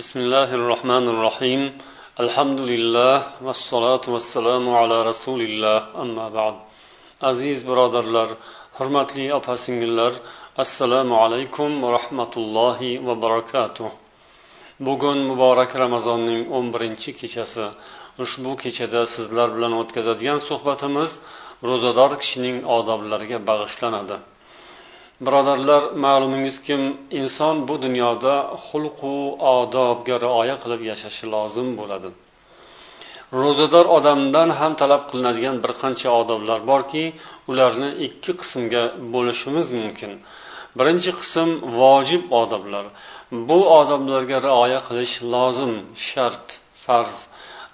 بسم الله الرحمن الرحيم الحمد لله والصلاة والسلام على رسول الله أما بعد aziz birodarlar hurmatli opa singillar assalomu alaykum va rahmatullohi va barakatuh bugun muborak ramazonning o'n birinchi kechasi ushbu kechada sizlar bilan o'tkazadigan suhbatimiz ro'zador kishining odoblariga bag'ishlanadi Birodarlar ma'lumingiz kim? Inson bu dunyoda xulqu odobga rioya qilib yashashi lozim bo'ladi. Ro'zador odamdan ham talab qilinadigan bir qancha odoblar borki ularni ikki qismga bo'lishimiz mumkin. Birinchi qism vojib odoblar. Bu odoblarga rioya qilish lozim shart farz.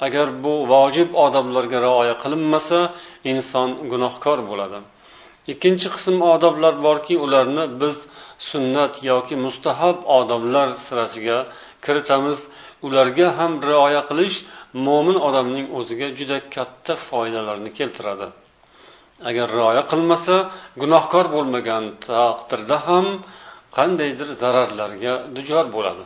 Agar bu vojib odoblarga rioya qilinmasa inson gunohkor bo'ladi. Ikkinchi qism odoblar borki ularni biz sunnat yoki mustahab odoblar sirasiga kiritamiz. Ularga ham rioya qilish mo'min odamning o'ziga juda katta foydalarni keltiradi. Agar rioya qilmasa gunohkor bo'lmagan taqdirda ham qandaydir zararlarga duchor bo'ladi.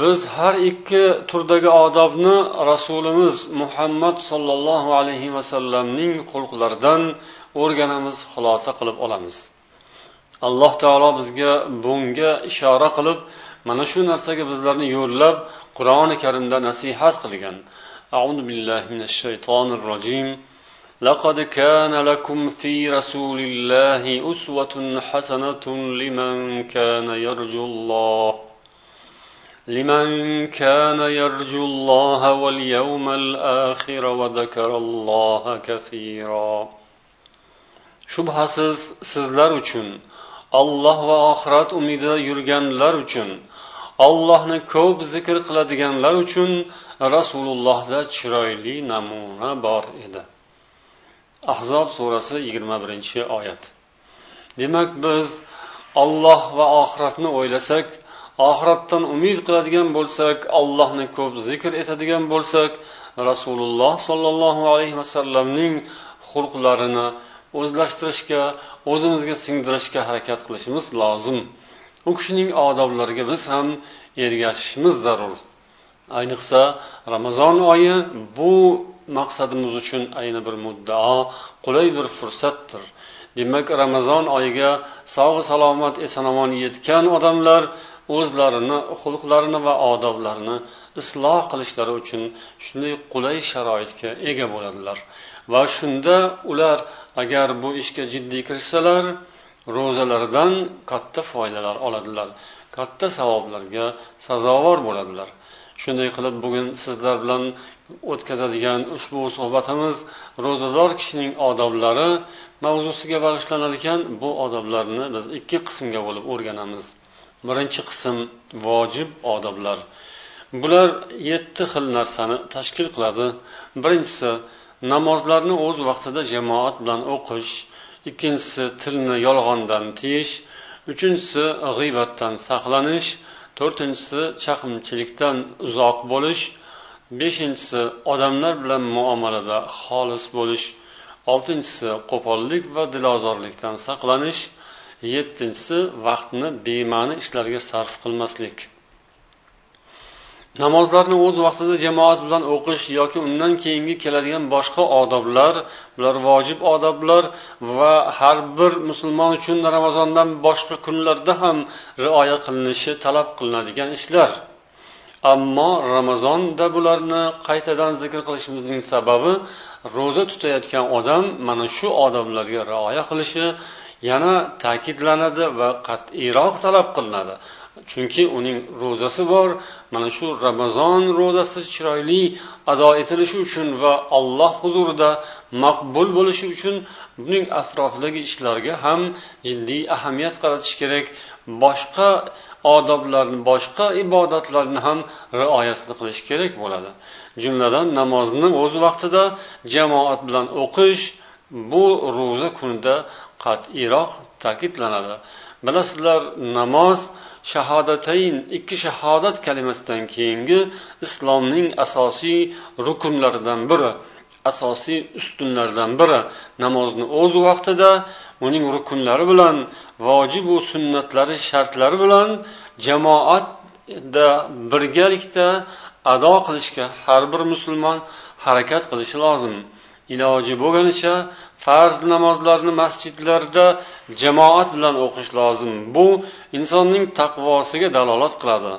biz har ikki turdagi odobni rasulimiz muhammad sollallohu alayhi vasallamning xulqlaridan o'rganamiz xulosa qilib olamiz alloh taolo bizga bunga ishora qilib mana shu narsaga bizlarni yo'llab qur'oni karimda nasihat qilgan أعوذ بالله من الشيطان الرجيم لقد كان لكم في رسول الله أسوة حسنة لمن كان يرجو الله لمن كان يرجو الله واليوم الآخر وذكر الله كثيرا shubhasiz sizlar uchun olloh va oxirat umidida yurganlar uchun ollohni ko'p zikr qiladiganlar uchun rasulullohda chiroyli namuna bor edi ahzob surasi yigirma birinchi oyat demak biz olloh va oxiratni o'ylasak oxiratdan umid qiladigan bo'lsak allohni ko'p zikr etadigan bo'lsak rasululloh sollallohu alayhi vasallamning xulqlarini o'zlashtirishga o'zimizga singdirishga harakat qilishimiz lozim. U kishining odoblariga biz ham ergashishimiz zarur. Ayniqsa ramazon oyi bu maqsadimiz uchun ayni bir muddao qulay bir fursatdir. Demak ramazon oyiga sog' salomat eson omon yetgan odamlar o'zlarini xulqlarini va odoblarini isloh qilishlari uchun shunday qulay sharoitga ega bo'ladilar. Va shunda ular agar bu ishga jiddiy kirishsalar ro'zalaridan katta foydalar oladilar katta savoblarga sazovor bo'ladilar. Shunday qilib bugun sizlar bilan o'tkazadigan ushbu suhbatimiz ro'zador kishining odoblari mavzusiga bag'ishlanar ekan bu odoblarni biz ikki qismga bo'lib o'rganamiz. Birinchi qism vojib odoblar. Bular yetti xil narsani tashkil qiladi. Birinchisi namozlarni o'z vaqtida jamoat bilan o'qish ikkinchisi tilni yolg'ondan tiyish uchinchisi g'iybatdan saqlanish to'rtinchisi chaqimchilikdan uzoq bo'lish beshinchisi odamlar bilan muomalada xolis bo'lish oltinchisi qo'pollik va dilozorlikdan saqlanish yettinchisi vaqtni bema'ni ishlarga sarf qilmaslik. Namozlarni o'z vaqtida jamoat bilan o'qish yoki undan keyingi keladigan boshqa odoblar bular vojib odoblar va har bir musulmon uchun ramazondan boshqa kunlarda ham rioya qilinishi talab qilinadigan ishlar. Ammo ramazonda bularni qaytadan zikr qilishimizning sababi ro'za tutayotgan odam mana shu odoblarga rioya qilishi yana ta'kidlanadi va qat'iyroq talab qilinadi. Chunki uning ro'zasi bor mana shu ramazon ro'zasi chiroyli ado etilishi uchun va alloh huzurida maqbul bo'lishi uchun buning atrofidagi ishlarga ham jiddiy ahamiyat qaratish kerak. Boshqa odoblarni boshqa ibodatlarni ham rioyasini qilish kerak bo'ladi. Jumladan namozni o'z vaqtida jamoat bilan o'qish bu ro'za kunida qat'iyroq ta'kidlanadi. Bilasizlar namoz shahodatayn ikki shahodat kalimasidan keyingi islomning asosiy rukunlaridan biri asosiy ustunlardan biri. Namozni o'z vaqtida uning rukunlari bilan vojibu sunnatlari shartlari bilan jamoatda birgalikda ado qilishga har bir musulmon harakat qilishi lozim. Iloji bo'lganicha farz namozlarni masjidlarda jamoat bilan o'qish lozim. Bu insonning taqvosiga dalolat qiladi.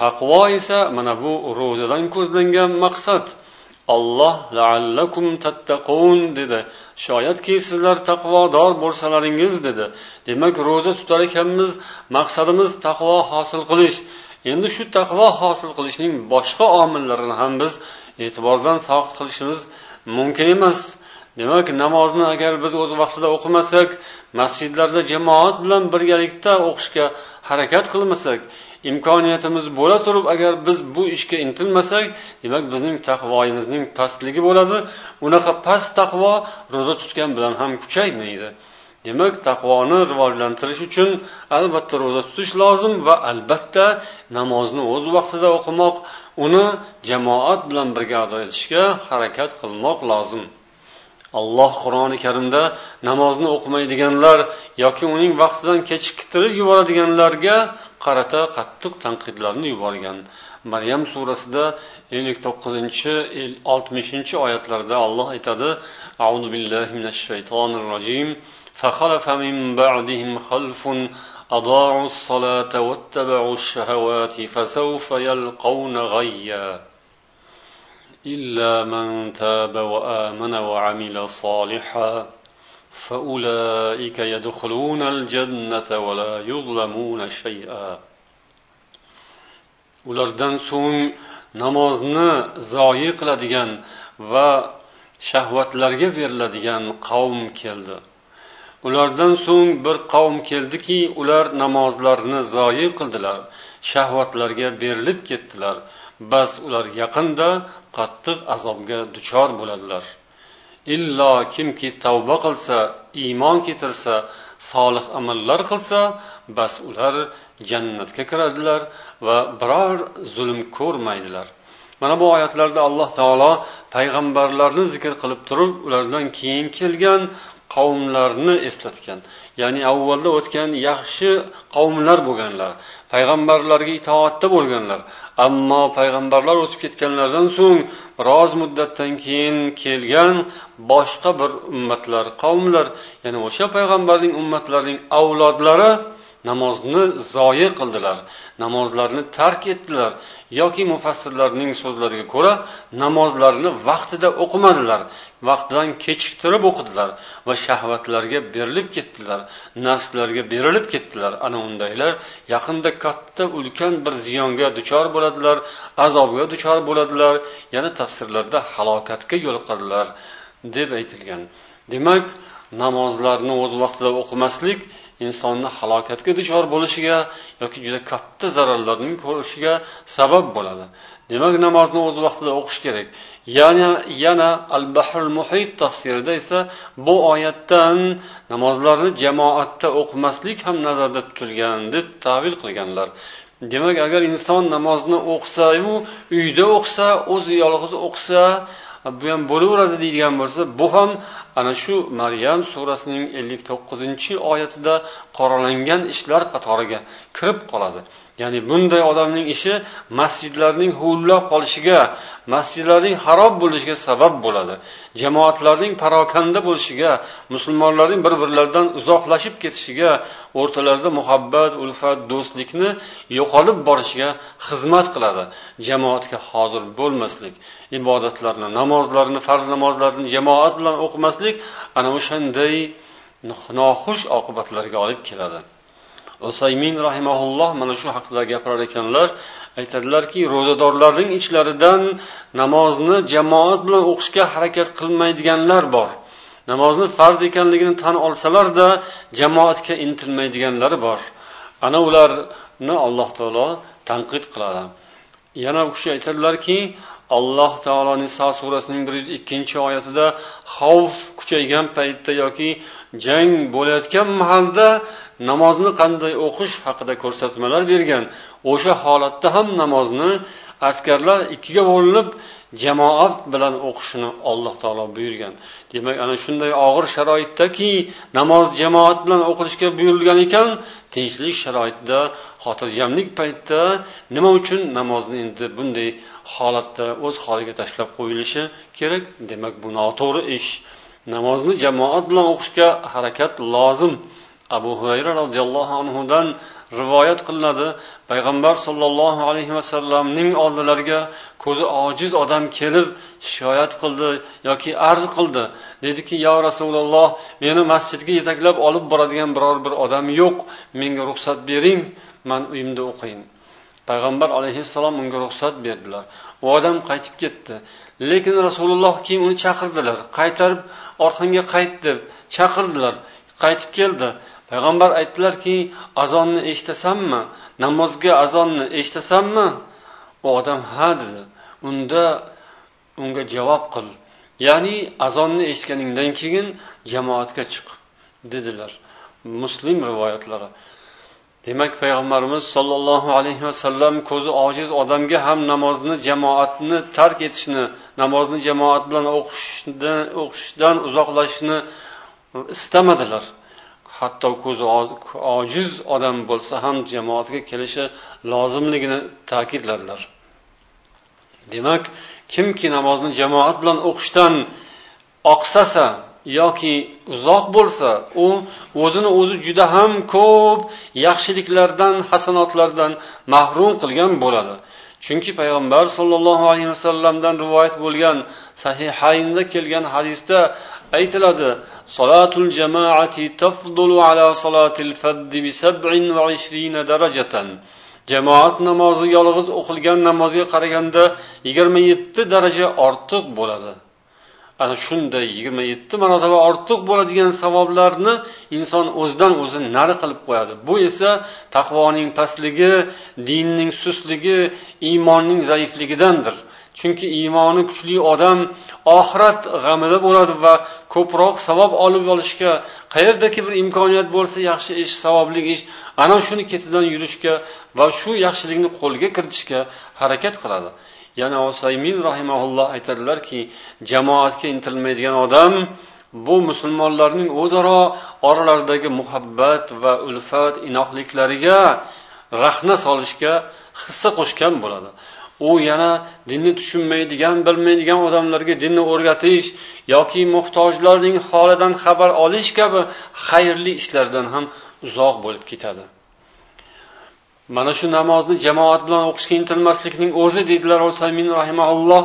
Taqvo esa mana bu ro'zadan ko'zlangan maqsad. Alloh laallakum tattaqun dedi. Shoyatki sizlar taqvodor bo'lsalaringiz dedi. Demak ro'za tutar ekanmiz maqsadimiz taqvo hosil qilish. Endi shu taqvo hosil qilishning boshqa omillarini ham biz e'tibordan soqit qilishimiz mumkin emas. Demak namozni agar biz o'z vaqtida o'qimasak masjidlarda jamoat bilan birgalikda o'qishga harakat qilmasak imkoniyatimiz bo'la turib agar biz bu ishga intilmasak demak bizning taqvoyimizning pastligi bo'ladi. Unaqa past taqvo ro'za tutgan bilan ham kuchaymaydi. Demak taqvoni rivojlantirish uchun albatta ro'za tutish lozim va albatta namozni o'z vaqtida o'qimoq uni jamoat bilan birga ado etishga harakat qilmoq lozim. alloh qur'oni karimda namozni o'qimaydiganlar yoki uning vaqtidan kechiktirib yuboradiganlarga qarata qattiq tanqidlarni yuborgan maryam surasida ellik to'qqizinchi oltmishinchi oyatlarda alloh aytadi auzu billahi minash shaytonir rojim فخلف من بعدهم خلف أضاعوا الصلاة واتبعوا الشهوات فسوف يلقون غيًّا إلا من تاب وآمن وعمل صالحا فأولئك يدخلون الجنة ولا يظلمون شيئا ulardan so'ng namozni zoyi qiladigan va shahvatlarga beriladigan qavm keldi ulardan so'ng bir qavm keldiki ular namozlarni zoyi qildilar shahvatlarga berilib ketdilar bas ular yaqinda qattiq azobga duchor bo'ladilar. Illo kimki tavba qilsa iymon keltirsa solih amallar qilsa bas ular jannatga kiradilar va biror zulm ko'rmaydilar. Mana bu oyatlarda alloh taolo payg'ambarlarni zikr qilib turib ulardan keyin kelgan qavmlarni eslatgan. Ya'ni avvalda o'tgan yaxshi qavmlar bo'lganlar. Payg'ambarlarga itoatda bo'lganlar. Ammo payg'ambarlar o'tib ketganlaridan so'ng biroz muddatdan keyin kelgan boshqa bir ummatlar qavmlar ya'ni o'sha payg'ambarning ummatlarining avlodlari namozni zoyi qildilar namozlarni tark etdilar yoki mufassirlarning so'zlariga ko'ra namozlarni vaqtida o'qimadilar vaqtidan kechiktirib o'qidilar va shahvatlarga berilib ketdilar nafslarga berilib ketdilar. Ana undaylar yaqinda katta ulkan bir ziyonga duchor bo'ladilar azobga duchor bo'ladilar yana tafsirlarda halokatga yo'liqadilar deb aytilgan. Demak namozlarni o'z vaqtida o'qimaslik insonni halokatga duchor bo'lishiga yoki juda katta zararlarning ko'rishiga sabab bo'ladi. Demak namozni o'z vaqtida o'qish kerak. Yana yana al bahrul muhit tafsirida esa bu oyatdan namozlarni jamoatda o'qimaslik ham nazarda tutilgan deb tavil qilganlar. Demak agar inson namozni o'qisayu uyda o'qisa o'zi yolg'iz o'qisa bu ham bo'laveradi deydigan bo'lsa bu ham ana shu maryam surasining ellik to'qqizinchi oyatida qoralangan ishlar qatoriga kirib qoladi. Ya'ni bunday odamning ishi masjidlarning huvillab qolishiga masjidlarning xarob bo'lishiga sabab bo'ladi. Jamoatlarning parokanda bo'lishiga musulmonlarning bir birlaridan uzoqlashib ketishiga o'rtalarida muhabbat ulfat do'stlikni yo'qolib borishiga xizmat qiladi. Jamoatga hozir bo'lmaslik ibodatlarni namozlarni farz namozlarni jamoat bilan o'qimaslik ana o'shanday noxush oqibatlarga olib keladi. Usaymin rahimaulloh mana shu haqida gapirar ekanlar aytadilarki ro'zadorlarning ichlaridan namozni jamoat bilan o'qishga harakat qilmaydiganlar bor. Namozni farz ekanligini tan olsalarda jamoatga intilmaydiganlari bor. Ana ularni alloh taolo tanqid qiladi. Yana u kishi aytadilarki alloh taolo niso surasining bir yuz ikkinchi oyatida xavf kuchaygan paytda yoki jang bo'layotgan mahalda namozni qanday o'qish haqida ko'rsatmalar bergan. O'sha holatda ham namozni askarlar ikkiga bo'linib jamoat bilan o'qishini alloh taolo buyurgan. Demak ana shunday og'ir sharoitdaki namoz jamoat bilan o'qilishga buyurilgan ekan tinchlik sharoitida xotirjamlik paytida nima uchun namozni endi bunday holatda o'z holiga tashlab qo'yilishi kerak? Demak bu noto'g'ri ish. Namozni jamoat bilan o'qishga harakat lozim. Abu hurayra roziyallohu anhudan rivoyat qilinadi. Payg'ambar sollallohu alayhi vasallamning oldilariga ko'zi ojiz odam kelib shikoyat qildi yoki arz qildi. Dediki yo rasululloh meni masjidga yetaklab olib boradigan biror bir odam yo'q. Menga ruxsat bering man uyimda o'qiyin payg'ambar alayhissalom unga ruxsat berdilar. U odam qaytib ketdi. Lekin rasululloh keyin uni chaqirdilar. Qaytarib orqangga qayt deb chaqirdilar. Qaytib keldi. Payg'ambar aytdilarki azonni eshitasanmi? Namozga azonni eshitasanmi? U odam ha dedi. Unda unga javob qil. Ya'ni azonni eshitganingdan keyin jamoatga chiq dedilar muslim rivoyatlari. Demak payg'ambarimiz sollallohu alayhi vasallam ko'zi ojiz odamga ham namozni jamoatni tark etishni namozni jamoat bilan o'qishdan o'qishdan uzoqlashishni istamadilar. Hatto ko'zi ojiz odam bo'lsa ham jamoatga kelishi lozimligini ta'kidladilar. Demak kimki namozni jamoat bilan o'qishdan oqsasa yoki uzoq bo'lsa u o'zini o'zi juda ham ko'p yaxshiliklardan hasanotlardan mahrum qilgan bo'ladi. Chunki payg'ambar sollallohu alayhi vasallamdan rivoyat bo'lgan sahihaynda kelgan hadisda aytiladi solatul jamoati tafdulu ala solatil faddi bi sab'in va ishrina darajatan. Jamoat namozi yolg'iz o'qilgan namozga qaraganda yigirma yetti daraja ortiq bo'ladi. Ana shunday yigirma yetti marotaba ortiq bo'ladigan savoblarni inson o'zidan o'zi nari qilib qo'yadi. Bu esa taqvoning pastligi dinning sustligi iymonning zaifligidandir. Chunki iymoni kuchli odam oxirat g'amida bo'ladi va ko'proq savob olib olishga qayerdaki bir imkoniyat bo'lsa yaxshi ish savobli ish ana shuni ketidan yurishga va shu yaxshilikni qo'lga kiritishga harakat qiladi. Yana usaymin rahimaulloh aytadilarki jamoatga intilmaydigan odam bu musulmonlarning o'zaro oralaridagi muhabbat va ulfat inoqliklariga rahna solishga hissa qo'shgan bo'ladi. U yana dinni tushunmaydigan bilmaydigan odamlarga dinni o'rgatish yoki muhtojlarning holidan xabar olish kabi xayrli ishlardan ham uzoq bo'lib ketadi. mana shu namozni jamoat bilan o'qishga intilmaslikning o'zi deydilar samin rahimaulloh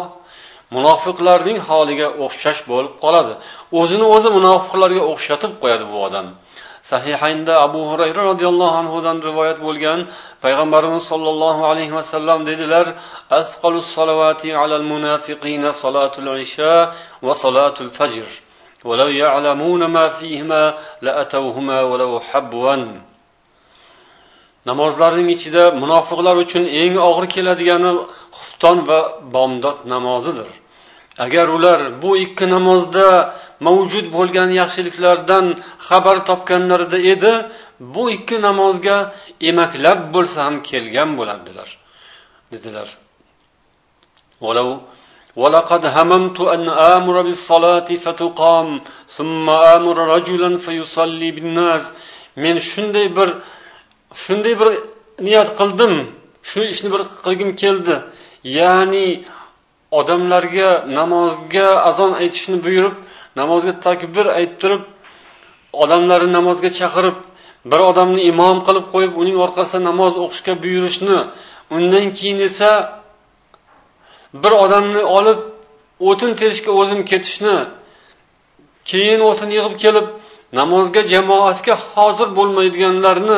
munofiqlarning holiga o'xshash bo'lib qoladi o'zini o'zi munofiqlarga o'xshatib qo'yadi bu odam sahihaynda abu hurayra roziyallohu anhudan rivoyat bo'lgan payg'ambarimiz sollallohu alayhi vasallam dedilar asqalu salovati alal munafiqina salatul isha va salatul fajr ولو يعلمون ما فيهما لأتوهما ولو حبوا namozlarning ichida munofiqlar uchun eng og'ir keladigani xufton va bomdod namozidir agar ular bu ikki namozda mavjud bo'lgan yaxshiliklardan xabar topganlarida edi bu ikki namozga emaklab bo'lsa ham kelgan bo'lardilar dedilar ولقد هممت أن آمر بالصلاة فتقام ثم آمر رجلا فيصلي بالناس men shunday bir shunday bir niyat qildim. Shu ishni bir qilgim keldi. Ya'ni odamlarga namozga azon aytishni buyurib namozga takbir ayttirib odamlarni namozga chaqirib bir odamni imom qilib qo'yib uning orqasida namoz o'qishga buyurishni undan keyin esa bir odamni olib o'tin terishga o'zim ketishni keyin o'tin yig'ib kelib namozga jamoatga hozir bo'lmaydiganlarni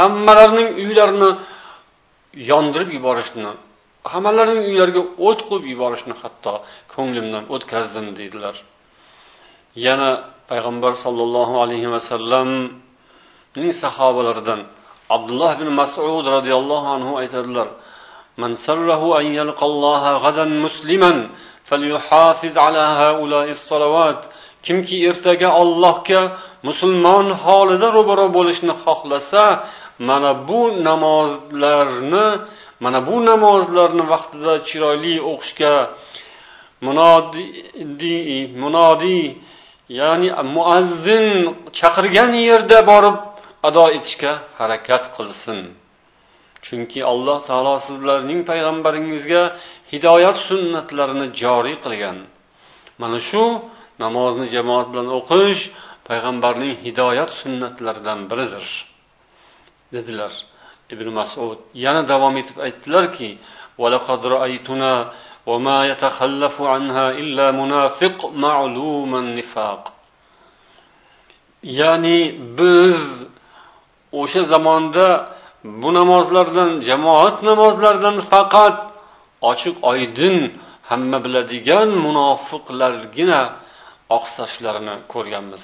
hammalarining uylarini yondirib yuborishni hammalarining uylariga o't qo'yib yuborishni hatto ko'nglimdan o'tkazdim deydilar yana payg'ambar sollallohu alayhi vasallamning sahobalaridan abdulloh ibn masud roziyallohu anhu aytadilar من سره أن يلقى الله غدا مسلما فليحافظ على هؤلاء الصلوات kimki ertaga ollohga musulmon holida ro'baro bo'lishni xohlasa mana bu namozlarni mana bu namozlarni vaqtida chiroyli o'qishga munodi munodiy ya'ni muazzin chaqirgan yerda borib ado etishga harakat qilsin. Chunki alloh taolo sizlarning payg'ambaringizga hidoyat sunnatlarini joriy qilgan. Mana shu namozni jamoat bilan o'qish payg'ambarning hidoyat sunnatlaridan biridir. dedilar ibn masud yana davom etib aytdilarki وما يتخلف عنها إلا منافق معلوم النفاق ya'ni biz o'sha zamonda bu namozlardan jamoat namozlaridan faqat ochiq oydin hamma biladigan munofiqlargina oqsashlarini ko'rganmiz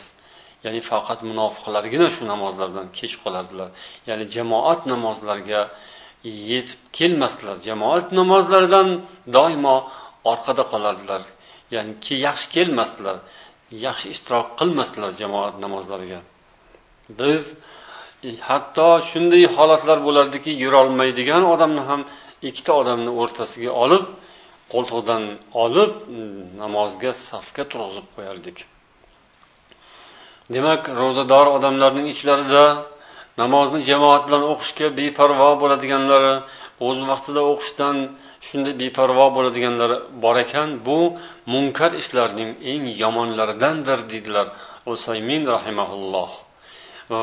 Ya'ni faqat munofiqlargina shu namozlardan kech qolardilar. Ya'ni jamoat namozlariga yetib kelmasdilar. Jamoat namozlaridan doimo orqada qolardilar. Ya'ni yaxshi kelmasdilar yaxshi ishtirok qilmasdilar jamoat namozlariga. Biz hatto shunday holatlar bo'lardiki yurolmaydigan odamni ham ikkita odamni o'rtasiga olib qo'ltig'idan olib namozga safga turg'izib qo'yardik. Demak ro'zador odamlarning ichlarida namozni jamoat bilan o'qishga beparvo bo'ladiganlari o'z vaqtida o'qishdan shunday beparvo bo'ladiganlari bor ekan bu munkar ishlarning eng yomonlaridandir deydilar usaymin rahimaulloh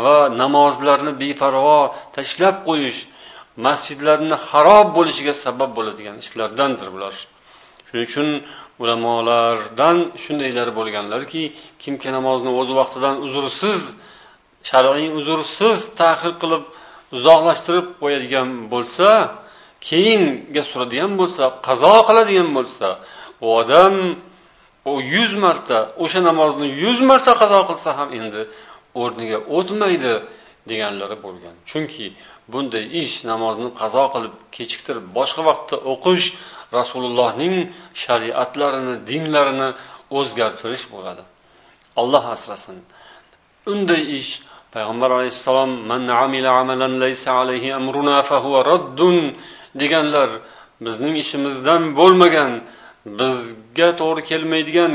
va namozlarni beparvo tashlab qo'yish masjidlarni xarob bo'lishiga sabab bo'ladigan ishlardandir bular. Shuning uchun ulamolardan shundaylar bo'lganlarki kimki namozni o'z vaqtidan uzrsiz shar'iy uzrsiz tahir qilib uzoqlashtirib qo'yadigan bo'lsa keyinga suradigan bo'lsa qazo qiladigan bo'lsa u odam u yuz marta o'sha namozni yuz marta qazo qilsa ham endi o'rniga o'tmaydi. Deganlari bo'lgan. Chunki bunday ish namozni qazo qilib kechiktirib boshqa vaqtda o'qish rasulullohning shariatlarini dinlarini o'zgartirish bo'ladi. Alloh asrasin. Unday ish payg'ambar alayhissalom man amila amalan laysa alayhi amruna fahuva raddun deganlar bizning ishimizdan bo'lmagan bizga to'g'ri kelmaydigan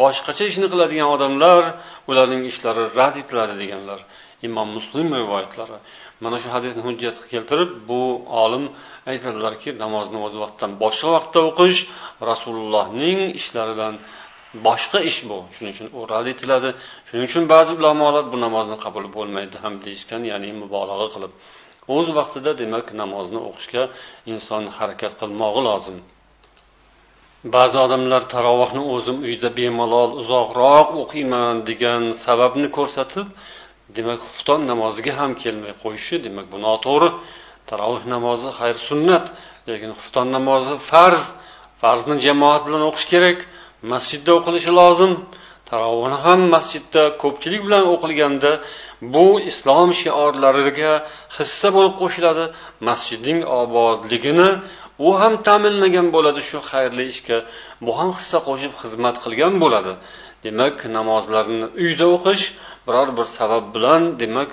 boshqacha ishni qiladigan odamlar ularning ishlari rad etiladi deganlar. Imom muslim rivoyatlari mana shu hadisni hujjat keltirib bu olim aytadilarki namozni o'z vaqtidan boshqa vaqtda o'qish rasulullohning ishlaridan boshqa ish bu. Shuning uchun u rad etiladi shuning uchun ba'zi ulamolar bu namozni qabul bo'lmaydi ham deyishgan ya'ni mubolag'a qilib o'z vaqtida demak namozni o'qishga inson harakat qilmog'i lozim ba'zi odamlar tarovohni o'zim uyda bemalol uzoqroq o'qiyman degan sababni ko'rsatib demak xufton namoziga ham kelmay qo'yishi demak bu noto'g'ri. Taroveh namozi xayr sunnat lekin xufton namozi farz farzni jamoat bilan o'qish kerak masjidda o'qilishi lozim. Tarovihni ham masjidda ko'pchilik bilan o'qilganda bu islom shiorlariga hissa bo'lib qo'shiladi masjidning obodligini u ham ta'minlagan bo'ladi shu xayrli ishga. Bu ham hissa qo'shib xizmat qilgan bo'ladi. Demak namozlarni uyda o'qish biror bir sabab bilan demak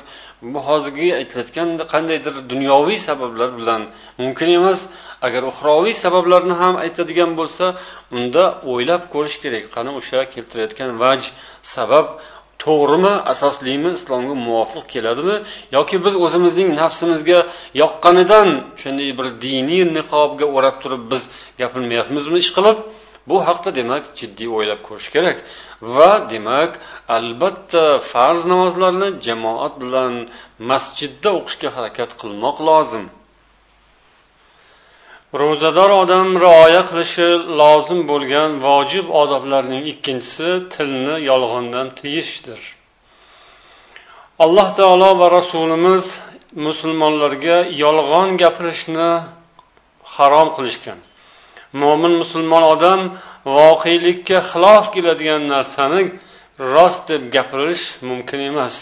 bu hozirgi aytilayotgan qandaydir dunyoviy sabablar bilan mumkin emas. Agar uxroviy sabablarni ham aytadigan bo'lsa unda o'ylab ko'rish kerak. Qani o'sha keltirayotgan vaj sabab to'g'rimi asoslimi islomga muvofiq keladimi yoki biz o'zimizning nafsimizga yoqqanidan shunday bir diniy niqobga o'rab turib biz gapirmayapmizmi ish qilib? Bu haqda demak jiddiy o'ylab ko'rish kerak va demak albatta farz namozlarni jamoat bilan masjidda o'qishga harakat qilmoq lozim. Ro'zador odam rioya qilishi lozim bo'lgan vojib odoblarning ikkinchisi tilni yolg'ondan tiyishdir. Alloh taolo va rasulimiz musulmonlarga yolg'on gapirishni harom qilishgan. Mo'min musulmon odam voqelikka xilof keladigan narsani rost deb gapirish mumkin emas.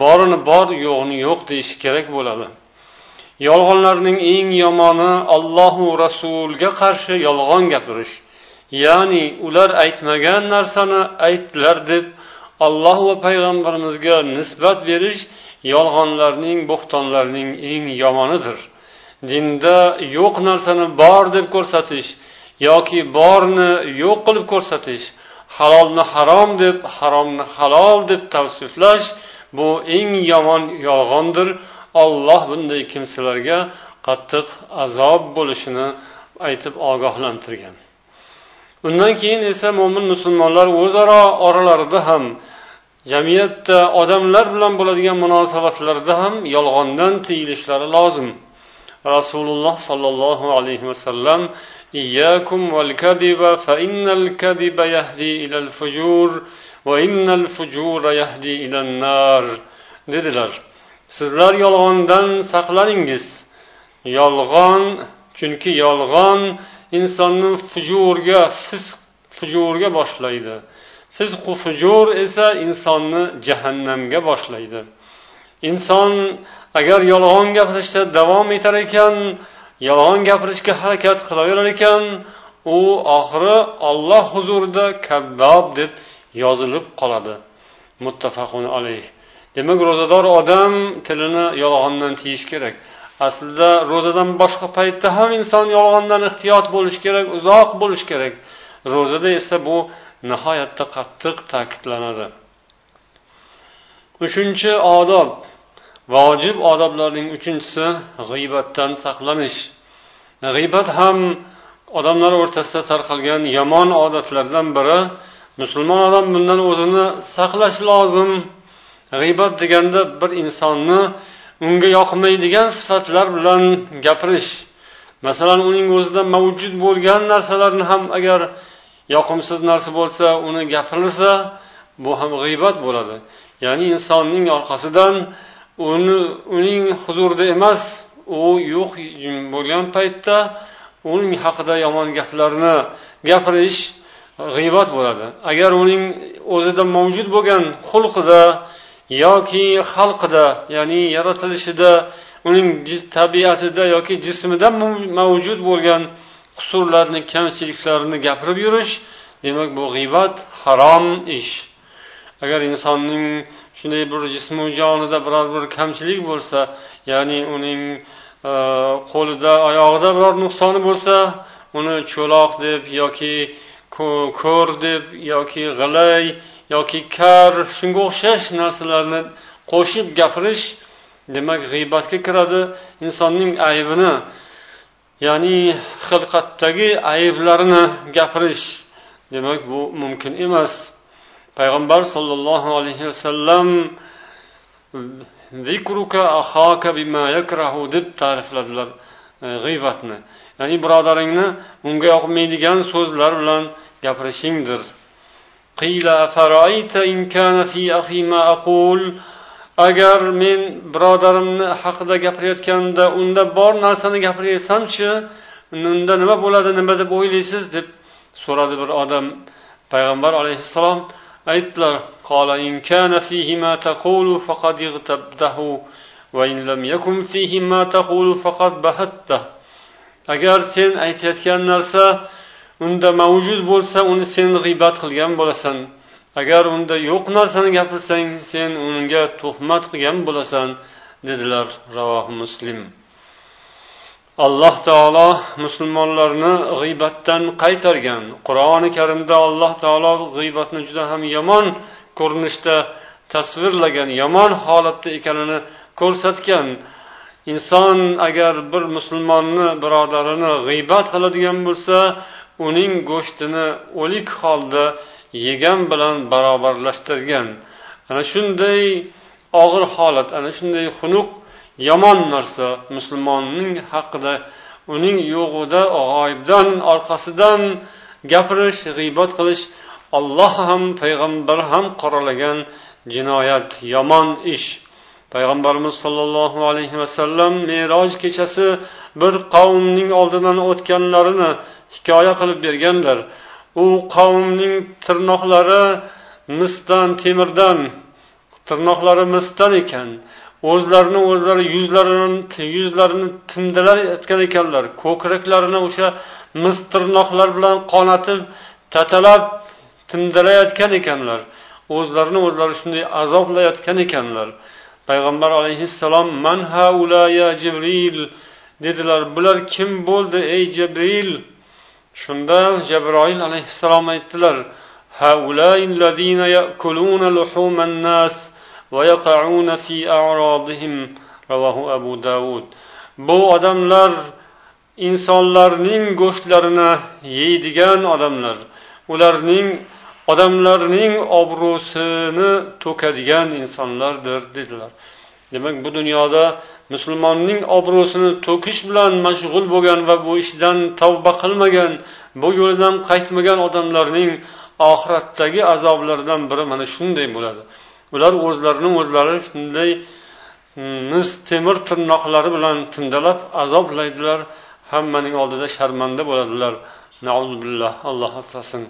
Borini bor yo'g'ini yo'q deyish kerak bo'ladi. Yolg'onlarning eng yomoni allohu rasulga qarshi yolg'on gapirish. Ya'ni ular aytmagan narsani aytdilar deb alloh va payg'ambarimizga nisbat berish yolg'onlarning bo'xtonlarning eng yomonidir. Dinda yo'q narsani bor deb ko'rsatish yoki borni yo'q qilib ko'rsatish halolni harom deb haromni halol deb tavsiflash bu eng yomon yolg'ondir. Olloh bunday kimsalarga qattiq azob bo'lishini aytib ogohlantirgan. Undan keyin esa mo'min musulmonlar o'zaro oralarida ham jamiyatda odamlar bilan bo'ladigan munosabatlarda ham yolg'ondan tiyilishlari lozim. rasululloh sollallohu alayhi vasallam إياكم والكذب فإن الكذب يهدي إلى الفجور وإن الفجور يهدي إلى النار dedilar sizlar yolg'ondan saqlaningiz yolg'on chunki yolg'on insonni fujurga fisq fujurga boshlaydi fisqu fujur esa insonni jahannamga boshlaydi inson agar yolg'on gapirishda davom etar ekan yolg'on gapirishga harakat qilaverar ekan u oxiri olloh huzurida kaddob deb yozilib qoladi. Muttafaqun alayh. Demak ro'zador odam tilini yolg'ondan tiyish kerak. Aslida ro'zadan boshqa paytda ham inson yolg'ondan ehtiyot bo'lishi kerak uzoq bo'lishi kerak. Ro'zada esa bu nihoyatda qattiq ta'kidlanadi. Uchinchi odob. Vojib odoblarning uchinchisi g'iybatdan saqlanish. G'iybat ham odamlar o'rtasida tarqalgan yomon odatlardan biri. Musulmon odam bundan o'zini saqlash lozim. G'iybat deganda bir insonni unga yoqmaydigan sifatlar bilan gapirish. Masalan uning o'zida mavjud bo'lgan narsalarni ham agar yoqimsiz narsa bo'lsa uni gapirilsa bu ham g'iybat bo'ladi. Ya'ni insonning orqasidan uni uning huzurida emas u yo'q bo'lgan paytda uning haqida yomon gaplarni gapirish g'iybat bo'ladi. Agar uning o'zida mavjud bo'lgan xulqida yoki xalqida ya'ni yaratilishida uning tabiatida yoki jismida mavjud bo'lgan qusurlarni kamchiliklarini gapirib yurish demak bu g'iybat harom ish. Agar insonning shunday bir jismu jonida biror bir kamchilik bo'lsa ya'ni uning e, qo'lida oyog'ida biror nuqsoni bo'lsa uni cho'loq deb yoki ko'r deb yoki g'ilay yoki kar shunga o'xshash narsalarni qo'shib gapirish demak g'iybatga kiradi. Insonning aybini ya'ni xilqatdagi ayblarini gapirish demak bu mumkin emas. Payg'ambar sollallohu alayhi vasallam deb ta'rifladilar e, g'iybatni. Ya'ni birodaringni unga yoqmaydigan so'zlar bilan gapirishingdir. Agar men birodarimni haqida gapirayotganda unda bor narsani gapiraversamchi unda nima bo'ladi nima deb o'ylaysiz? deb so'radi bir odam. Payg'ambar alayhissalom aytdilar agar sen aytayotgan narsa unda mavjud bo'lsa uni sen g'iybat qilgan bo'lasan. Agar unda yo'q narsani gapirsang sen unga tuhmat qilgan bo'lasan dedilar ravohi muslim. Alloh taolo musulmonlarni g'iybatdan qaytargan. Qur'oni karimda alloh taolo g'iybatni juda ham yomon ko'rinishda tasvirlagan yomon holatda ekanini ko'rsatgan. Inson agar bir musulmonni birodarini g'iybat qiladigan bo'lsa uning go'shtini o'lik holda yegan bilan barobarlashtirgan. Ana shunday og'ir holat ana shunday xunuk yomon narsa musulmonning haqida uning yo'g'ida g'oyibdan orqasidan gapirish g'iybat qilish olloh ham payg'ambar ham qoralagan jinoyat yomon ish. Payg'ambarimiz sollallohu alayhi vasallam meroj kechasi bir qavmning oldidan o'tganlarini hikoya qilib berganlar. U qavmning tirnoqlari misdan temirdan tirnoqlari misdan ekan. O'zlarini o'zlari yuzlarini yuzlarini timdalayotgan ekanlar. Ko'kraklarini o'sha mis tirnoqlar bilan qonatib tatalab timdalayotgan ekanlar. O'zlarini o'zlari shunday azoblayotgan ekanlar. Payg'ambar alayhissalom man haula jibril? dedilar. Bular kim bo'ldi ey jibril? Shunda jabroil alayhissalom aytdilar هؤلاء الذين يأكلون لحوم الناس ويقعون في أعراضهم رواه أبو داود bu odamlar insonlarning go'shtlarini yeydigan odamlar ularning odamlarning obro'sini to'kadigan insonlardir dedilar demak bu dunyoda musulmonning obro'sini to'kish bilan mashg'ul bo'lgan va bu ishdan tavba qilmagan bu yo'lidan qaytmagan odamlarning oxiratdagi azoblaridan biri mana shunday bo'ladi Ular o'zlarini o'zlari shunday hmm, mis temir tirnoqlari bilan tindalab azoblaydilar. Hammaning oldida sharmanda bo'ladilar. Alloh asrasin.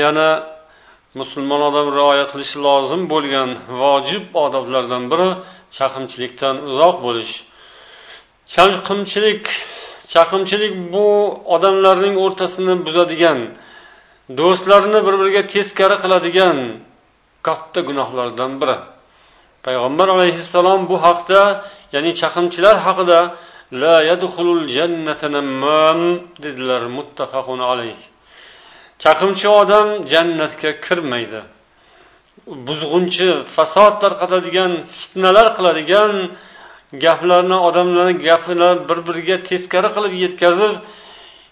Yana musulmon odam rioya qilishi lozim bo'lgan vojib odoblardan biri chaqimchilikdan uzoq bo'lish. Chaqimchilik chaqimchilik bu odamlarning o'rtasini buzadigan do'stlarni bir biriga teskari qiladigan katta gunohlardan biri. Payg'ambar alayhissalom bu haqda ya'ni chaqimchilar haqida la yadxulul jannata dedilar muttafaqun alayh. Chaqimchi odam jannatga kirmaydi. Buzg'unchi fasod tarqatadigan fitnalar qiladigan gaplarni odamlarni gapini bir biriga teskari qilib yetkazib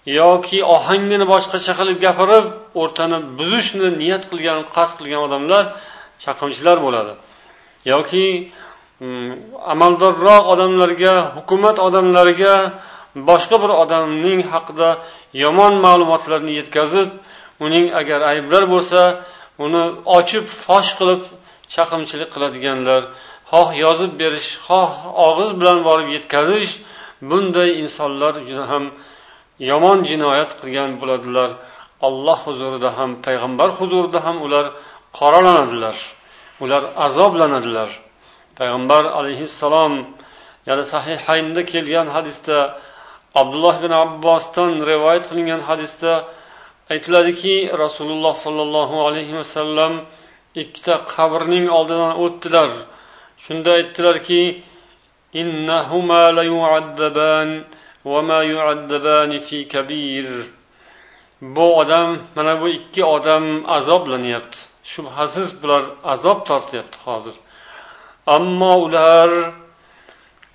yoki ohangini boshqacha qilib gapirib o'rtani buzishni niyat qilgan qasd qilgan odamlar chaqimchilar bo'ladi. Yoki mm, amaldorroq odamlarga hukumat odamlariga boshqa bir odamning haqida yomon ma'lumotlarni yetkazib uning agar ayblar bo'lsa uni ochib fosh qilib chaqimchilik qiladiganlar xoh yozib berish xoh og'iz bilan borib yetkazish bunday insonlar juda ham yomon jinoyat qilgan bo'ladilar. Alloh huzurida ham payg'ambar huzurida ham ular qoralanadilar ular azoblanadilar. Payg'ambar alayhissalom yana sahihaynda kelgan hadisda abdulloh ibn abbosdan rivoyat qilingan hadisda aytiladiki rasululloh sollallohu alayhi vasallam ikkita qabrning oldidan o'tdilar. Shunda aytdilarki bu odam mana bu ikki odam azoblanyapti. Shubhasiz bular azob tortyapti hozir. Ammo ular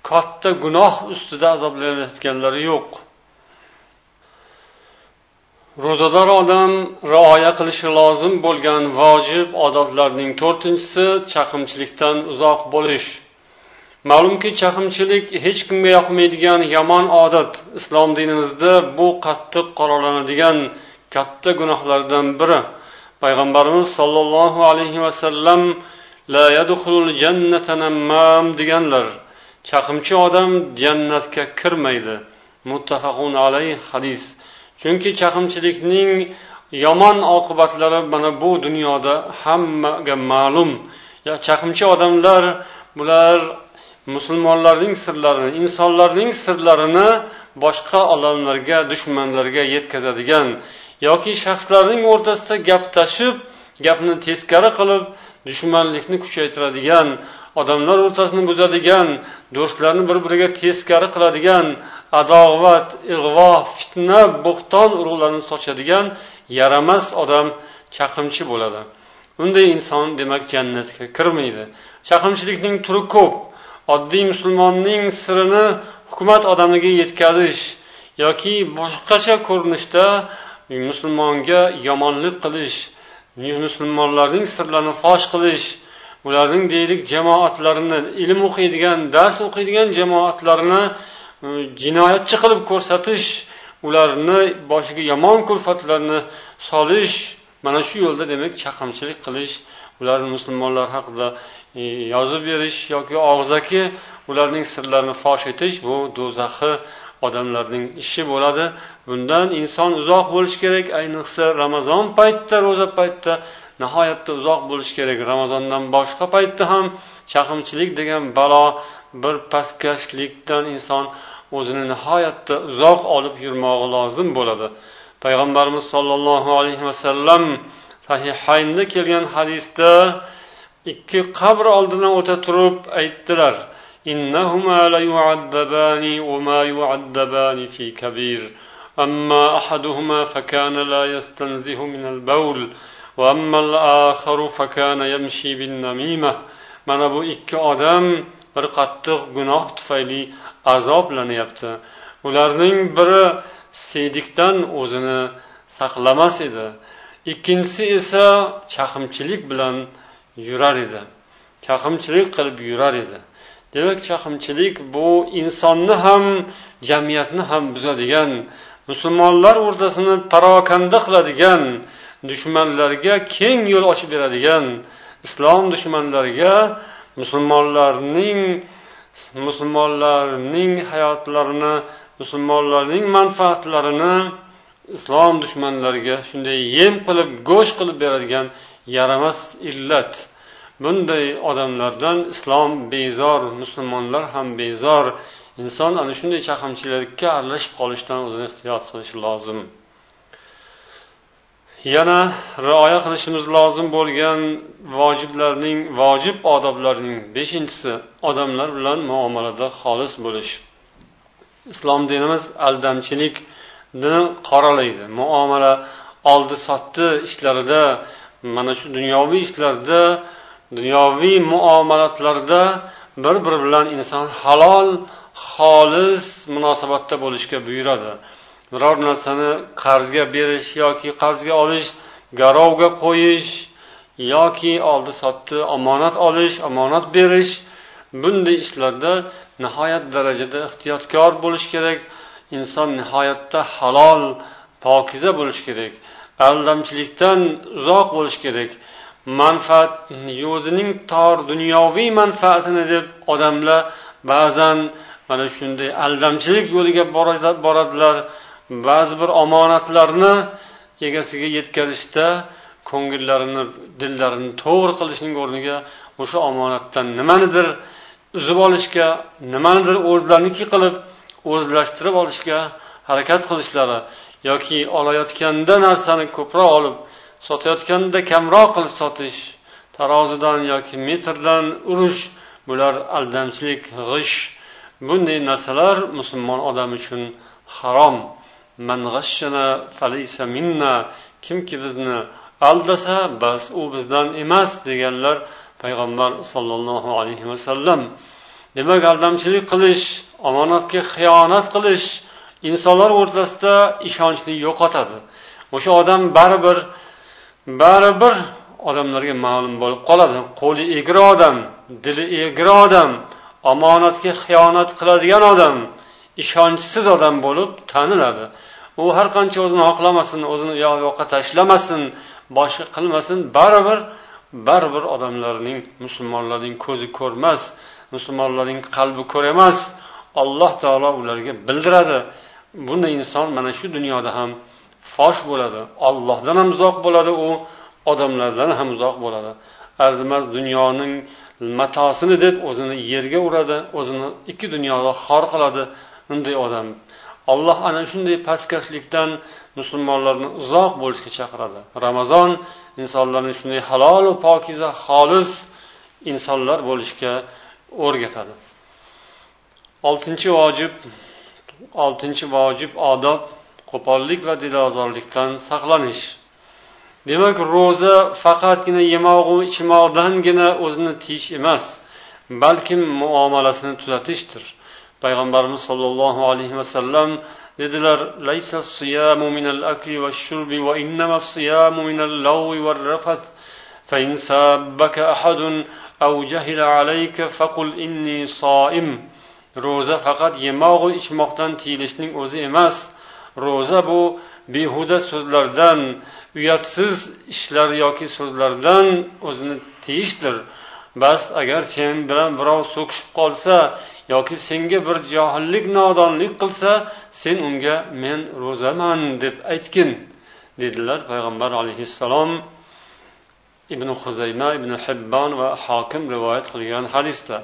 katta gunoh ustida azoblanayotganlari yo'q. Ro'zador odam rioya qilishi lozim bo'lgan vojib odoblarning to'rtinchisi chaqimchilikdan uzoq bo'lish. Ma'lumki chaqimchilik hech kimga yoqmaydigan yomon odat islom dinimizda bu qattiq qoralanadigan katta gunohlardan biri. Payg'ambarimiz sollallohu alayhi vasallam la deganlar chaqimchi odam jannatga kirmaydi. Muttafaqun alayh hadis. Chunki chaqimchilikning yomon oqibatlari mana bu dunyoda hammaga ma'lum. Chaqimchi odamlar bular musulmonlarning sirlarini insonlarning sirlarini boshqa odamlarga dushmanlarga yetkazadigan yoki shaxslarning o'rtasida gap tashib gapni teskari qilib dushmanlikni kuchaytiradigan odamlar o'rtasini buzadigan do'stlarni bir biriga teskari qiladigan adovat ig'vo fitna bo'xton urug'larini sochadigan yaramas odam chaqimchi bo'ladi. Unday inson demak jannatga kirmaydi. Chaqimchilikning turi ko'p. Oddiy musulmonning sirini hukumat odamiga yetkazish yoki boshqacha ko'rinishda musulmonga yomonlik qilish musulmonlarning sirlarini fosh qilish ularning deylik jamoatlarini ilm o'qiydigan dars o'qiydigan jamoatlarini jinoyatchi qilib ko'rsatish ularni boshiga yomon kulfatlarni solish mana shu yo'lda demak chaqimchilik qilish ular musulmonlar haqida e, yozib berish yoki og'zaki ularning sirlarini fosh etish bu do'zaxi odamlarning ishi bo'ladi. Bundan inson uzoq bo'lishi kerak ayniqsa ramazon paytida ro'za paytida nihoyatda uzoq bo'lish kerak. Ramazondan boshqa paytda ham chaqimchilik degan balo bir pastkashlikdan inson o'zini nihoyatda uzoq olib yurmog'i lozim bo'ladi. Payg'ambarimiz sollallohu alayhi vasallam sahihaynda kelgan hadisda ikki qabr oldidan o'ta turib aytdilar إنهما ليعذبان وما يعذبان في كبير أما أحدهما فكان لا يستنزه من البول وأما الآخر فكان يمشي بالنميمة mana bu ikki odam bir qattiq gunoh tufayli azoblanyapti ularning biri siydiqdan o'zini saqlamas edi Ikkinchisi esa chaqimchilik bilan yurar edi. Chaqimchilik qilib yurar edi. Demak chaqimchilik bu insonni ham jamiyatni ham buzadigan musulmonlar o'rtasini parokanda qiladigan dushmanlarga keng yo'l ochib beradigan islom dushmanlariga musulmonlarning musulmonlarning hayotlarini musulmonlarning manfaatlarini islom dushmanlariga shunday yem qilib go'sht qilib beradigan yaramas illat. Bunday odamlardan islom bezor musulmonlar ham bezor. Inson ana shunday chaqimchilikka aralashib qolishdan o'zini ehtiyot qilishi lozim. Yana rioya qilishimiz lozim bo'lgan vojiblarning vojib odoblarning beshinchisi odamlar bilan muomalada xolis bo'lish. Islom dinimiz aldamchilik qoralaydi? Muomala oldi sotdi ishlarida mana shu dunyoviy ishlarda dunyoviy muomalatlarda bir biri bilan inson halol xolis munosabatda bo'lishga buyuradi. Biror narsani qarzga berish yoki qarzga olish garovga qo'yish yoki oldi sotdi omonat olish omonat berish bunday ishlarda nihoyat darajada ehtiyotkor bo'lish kerak. Inson nihoyatda halol pokiza bo'lishi kerak aldamchilikdan uzoq bo'lishi kerak. Manfaat o'zining tor dunyoviy manfaatini deb odamlar ba'zan mana shunday aldamchilik yo'liga boradilar. Ba'zi bir omonatlarni egasiga yetkazishda ko'ngillarini dillarini to'g'ri qilishning o'rniga o'sha omonatdan nimanidir uzib olishga nimanidir o'zlariniki qilib o'zlashtirib olishga harakat qilishlari yoki olayotganda narsani ko'proq olib sotayotganda kamroq qilib sotish tarozidan yoki metrdan urish bular aldamchilik g'ish. Bunday narsalar musulmon odam uchun harom. Kimki bizni aldasa bas u bizdan emas deganlar payg'ambar sollallohu alayhi vasallam. Demak aldamchilik qilish omonatga xiyonat qilish insonlar o'rtasida ishonchni yo'qotadi. O'sha odam baribir baribir odamlarga ma'lum bo'lib qoladi. Qo'li egri odam dili egri odam omonatga xiyonat qiladigan odam ishonchsiz odam bo'lib taniladi. U har qancha o'zini oqlamasin o'zini u yoqqa tashlamasin boshqa qilmasin baribir baribir odamlarning musulmonlarning ko'zi ko'rmas musulmonlarning qalbi ko'r emas alloh taolo ularga bildiradi. Bunday inson mana shu dunyoda ham fosh bo'ladi. Ollohdan ham uzoq bo'ladi u odamlardan ham uzoq bo'ladi. Arzimas dunyoning matosini deb o'zini yerga uradi o'zini ikki dunyoda xor qiladi bunday odam. Alloh ana shunday pastkashlikdan musulmonlarni uzoq bo'lishga chaqiradi. Ramazon insonlarni shunday halolu pokiza xolis insonlar bo'lishga o'rgatadi. oltinchi vojib oltinchi vojib odob qo'pollik va dilozorlikdan saqlanish demak ro'za faqatgina yemog'u ichmoqdangina o'zini tiyish emas balkim muomalasini tuzatishdir payg'ambarimiz sollallohu alayhi vasallam dedilar laysa siyamu minal akli va shurbi va innama siyamu minal lawi va rafas فإن سابك أحد أو جهل عليك فقل إني صائم ro'za faqat yemog'u ichmoqdan tiyilishning o'zi emas. Ro'za bu behuda so'zlardan uyatsiz ishlar yoki so'zlardan o'zini tiyishdir. Bas agar sen bilan birov so'kishib qolsa yoki senga bir johillik nodonlik qilsa sen unga men ro'zaman deb aytgin dedilar payg'ambar alayhissalom. Ibn huzayma ibn hibbon va hokim rivoyat qilgan hadisda.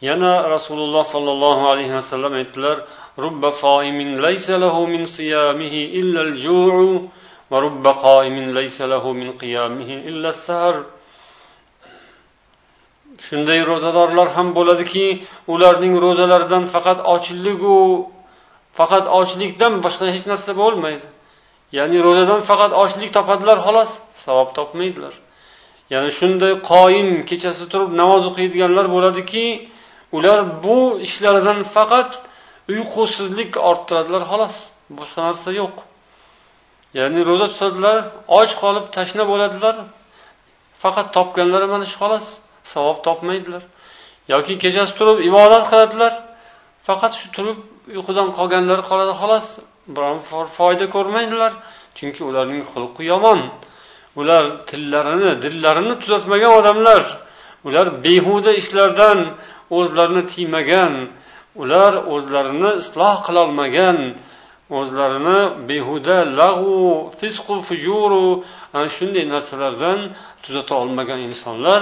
Yana rasululloh sollallohu alayhi vasallam aytdilar rubba soimin laysa lahu min siyamihi illa al-ju'u va rubba qoimin laysa lahu min qiyamihi illa as-sahar shunday ro'zadorlar ham bo'ladiki ularning ro'zalaridan faqat ochligu faqat ochlikdan boshqa hech narsa bo'lmaydi. Ya'ni ro'zadan faqat ochlik topadilar xolos savob topmaydilar. Ya'ni shunday qoyim kechasi turib namoz o'qiydiganlar bo'ladiki ular bu ishlaridan faqat uyqusizlik orttiradilar xolos. Boshqa narsa yo'q. Ya'ni ro'za tutadilar och qolib tashna bo'ladilar faqat topganlari mana shu xolos savob topmaydilar. Yoki kechasi turib ibodat qiladilar faqat shu turib uyqudan qolganlari qoladi xolos. Biron foyda ko'rmaydilar chunki ularning xulqi yomon. Ular tillarini dillarini tuzatmagan odamlar ular behuda ishlardan o'zlarini tiymagan ular o'zlarini isloh qilolmagan o'zlarini behuda lag'u fisqu fujuru ana shunday narsalardan tuzata olmagan insonlar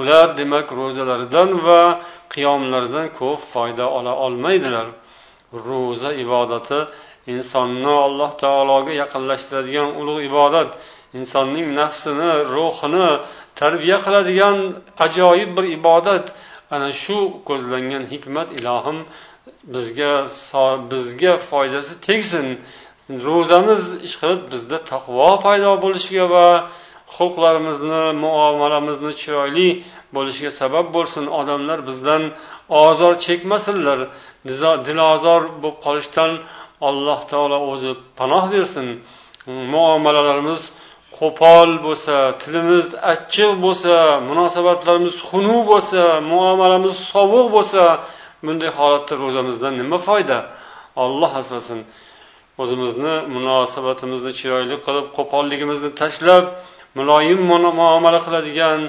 ular demak ro'zalaridan va qiyomlaridan ko'p foyda ola olmaydilar. Ro'za ibodati insonni alloh taologa yaqinlashtiradigan ulug' ibodat. Insonning nafsini ruhini tarbiya qiladigan ajoyib bir ibodat. Ana shu ko'zlangan hikmat ilohim bizga bizga foydasi tegsin. Ro'zamiz ishqilib bizda taqvo paydo bo'lishiga va xulqlarimizni muomalamizni chiroyli bo'lishiga sabab bo'lsin. Odamlar bizdan ozor chekmasinlar. Dilozor bo'lib qolishdan alloh taolo o'zi panoh bersin. Muomalalarimiz qo'pol bo'lsa tilimiz achchiq bo'lsa munosabatlarimiz xunuk bo'lsa muomalamiz sovuq bo'lsa bunday holatda ro'zamizdan nima foyda? Olloh asrasin o'zimizni munosabatimizni chiroyli qilib qo'polligimizni tashlab muloyim muomala qiladigan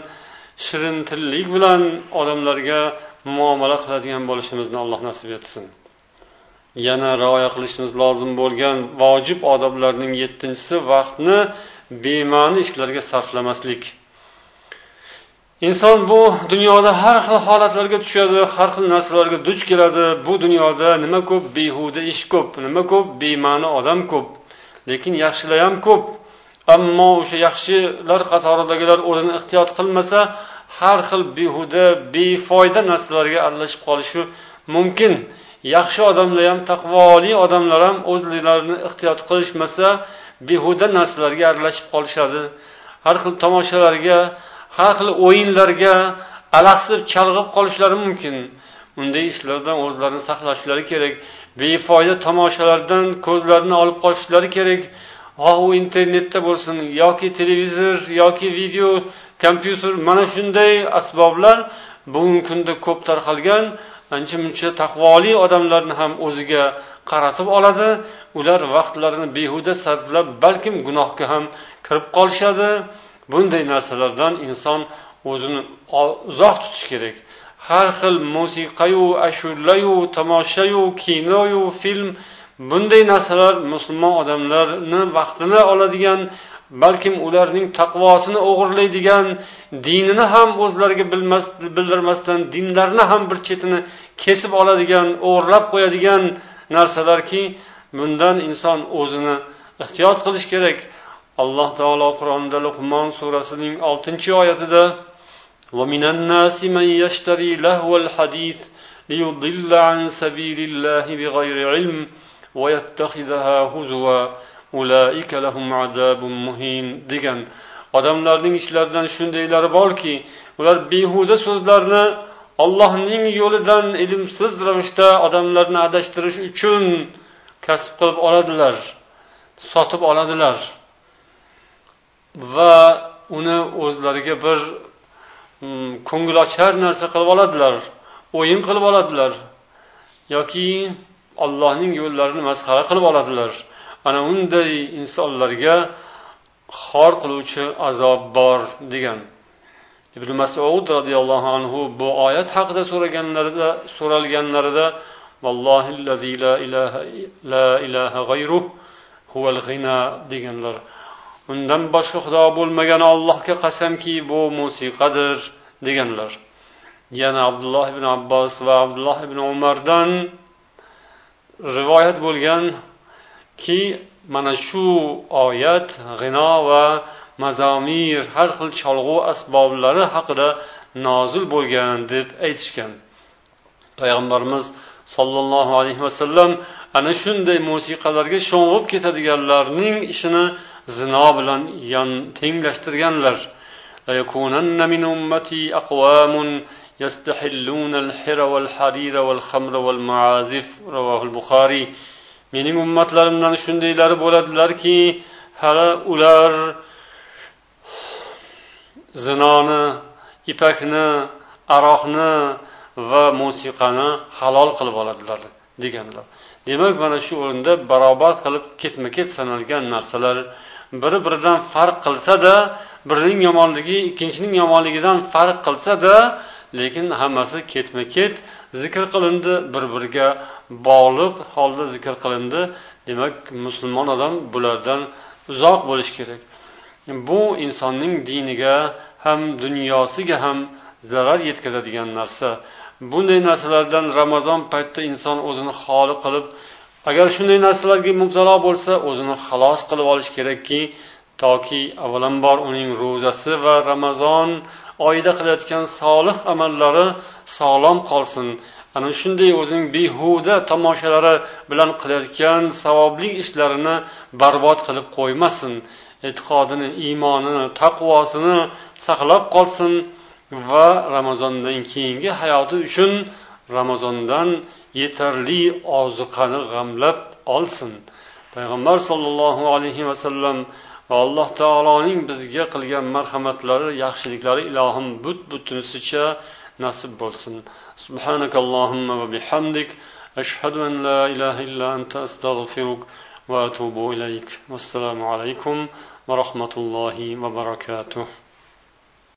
shirin tillik bilan odamlarga muomala qiladigan bo'lishimizni alloh nasib etsin. Yana rioya qilishimiz lozim bo'lgan vojib odoblarning yettinchisi vaqtni bema'ni ishlarga sarflamaslik. Inson bu dunyoda har xil holatlarga tushadi har xil narsalarga duch keladi. Bu dunyoda nima ko'p behuda ish ko'p nima ko'p bema'ni odam ko'p lekin yaxshilar ham ko'p. Ammo o'sha yaxshilar qatoridagilar o'zini ehtiyot qilmasa har xil behuda befoyda narsalarga aralashib qolishi mumkin. Yaxshi odamlar ham taqvoli odamlar ham o'zlarini ehtiyot qilishmasa behuda narsalarga aralashib qolishadi. Har xil tomoshalarga har xil o'yinlarga alahsib chalg'ib qolishlari mumkin. Unday ishlardan o'zlarini saqlashlari kerak befoyda tomoshalardan ko'zlarini olib qochishlari kerak. Xoh u internetda bo'lsin yoki televizor yoki video kompyuter mana shunday asboblar bugungi kunda ko'p tarqalgan. Ancha muncha taqvoli odamlarni ham o'ziga qaratib oladi. Ular vaqtlarini behuda sarflab balkim gunohga ham kirib qolishadi. Bunday narsalardan inson o'zini uzoq tutish kerak. Har xil musiqayu ashulayu tomoshayu kinoyu film bunday narsalar musulmon odamlarni vaqtini oladigan balkim ularning taqvosini o'g'irlaydigan dinini ham o'zlariga bilmas bildirmasdan dinlarini ham bir chetini kesib oladigan o'g'irlab qo'yadigan narsalarki bundan inson o'zini ehtiyot qilish kerak alloh taolo qur'onda luqmon surasining oltinchi oyatida ومن الناس من يشتري لهو الحديث ليضل عن سبيل الله بغير علم ويتخذها هزوا degan odamlarning ichlaridan shundaylari borki ular behuda so'zlarni ollohning yo'lidan ilmsiz ravishda odamlarni adashtirish uchun kasb qilib oladilar sotib oladilar. Va uni o'zlariga bir mm, ko'ngilochar narsa qilib oladilar o'yin qilib oladilar yoki ollohning yo'llarini masxara qilib oladilar. Ana unday insonlarga xor qiluvchi azob bor degan. Ibn masud roziyallohu anhu bu oyat haqida so'raganlarida so'ralganlarida vallohi la ilaha la ilaha g'ayruh huval g'ina deganlar. Undan boshqa xudo bo'lmagan ollohga qasamki bu musiqadir deganlar. Yana abdulloh ibn abbos va abdulloh ibn umardan rivoyat bo'lgan bo'lganki mana shu oyat g'ino va mazomir har xil cholg'u asboblari haqida nozil bo'lgan deb aytishgan payg'ambarimiz sollallohu alayhi vasallam ana shunday musiqalarga sho'ng'ib ketadiganlarning ishini zino bilan tenglashtirganlar يستحلون الحر والحرير والخمر والمعازف رواه البخاري mening ummatlarimdan shundaylari bo'ladilarki hali ular zinoni ipakni aroqni va musiqani halol qilib oladilar deganlar. Demak mana shu o'rinda barobar qilib ketma ket sanalgan narsalar biri biridan farq qilsa da birining yomonligi ikkinchining yomonligidan farq qilsa da lekin hammasi ketma ket zikr qilindi bir biriga bog'liq holda zikr qilindi. Demak musulmon odam bulardan uzoq bo'lishi kerak. Bu insonning diniga ham dunyosiga ham zarar yetkazadigan narsa. Bunday narsalardan ramazon paytida inson o'zini xoli qilib agar shunday narsalarga mubtalo bo'lsa o'zini xalos qilib olish kerakki toki avvalambor uning ro'zasi va ramazon oyida qilayotgan solih amallari sog'lom qolsin. Ana shunday o'zining behuda tomoshalari bilan qilayotgan savobli ishlarini barbod qilib qo'ymasin. E'tiqodini iymonini taqvosini saqlab qolsin va ramazondan keyingi hayoti uchun ramazondan yetarli ozuqani g'amlab olsin. Payg'ambar sollallohu alayhi vasallam alloh taoloning bizga qilgan marhamatlari yaxshiliklari ilohim but butunsicha nasib bo'lsin. Subhanak subhanakallohumma va bihamdik. Ashhadu an la ilaha illa anta astag'firuk va atubu ilayk. Vassalomu alaykum va rahmatullohi va barakatuh.